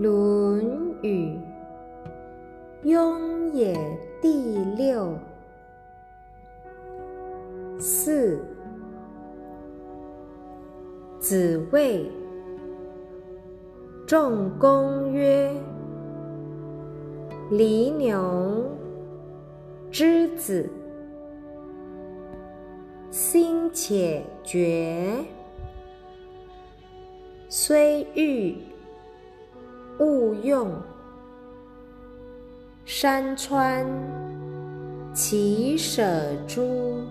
《论语·雍也》第六。四。子谓仲弓曰：“犁牛之子，心且决，虽欲。”勿用，山川其舍诸？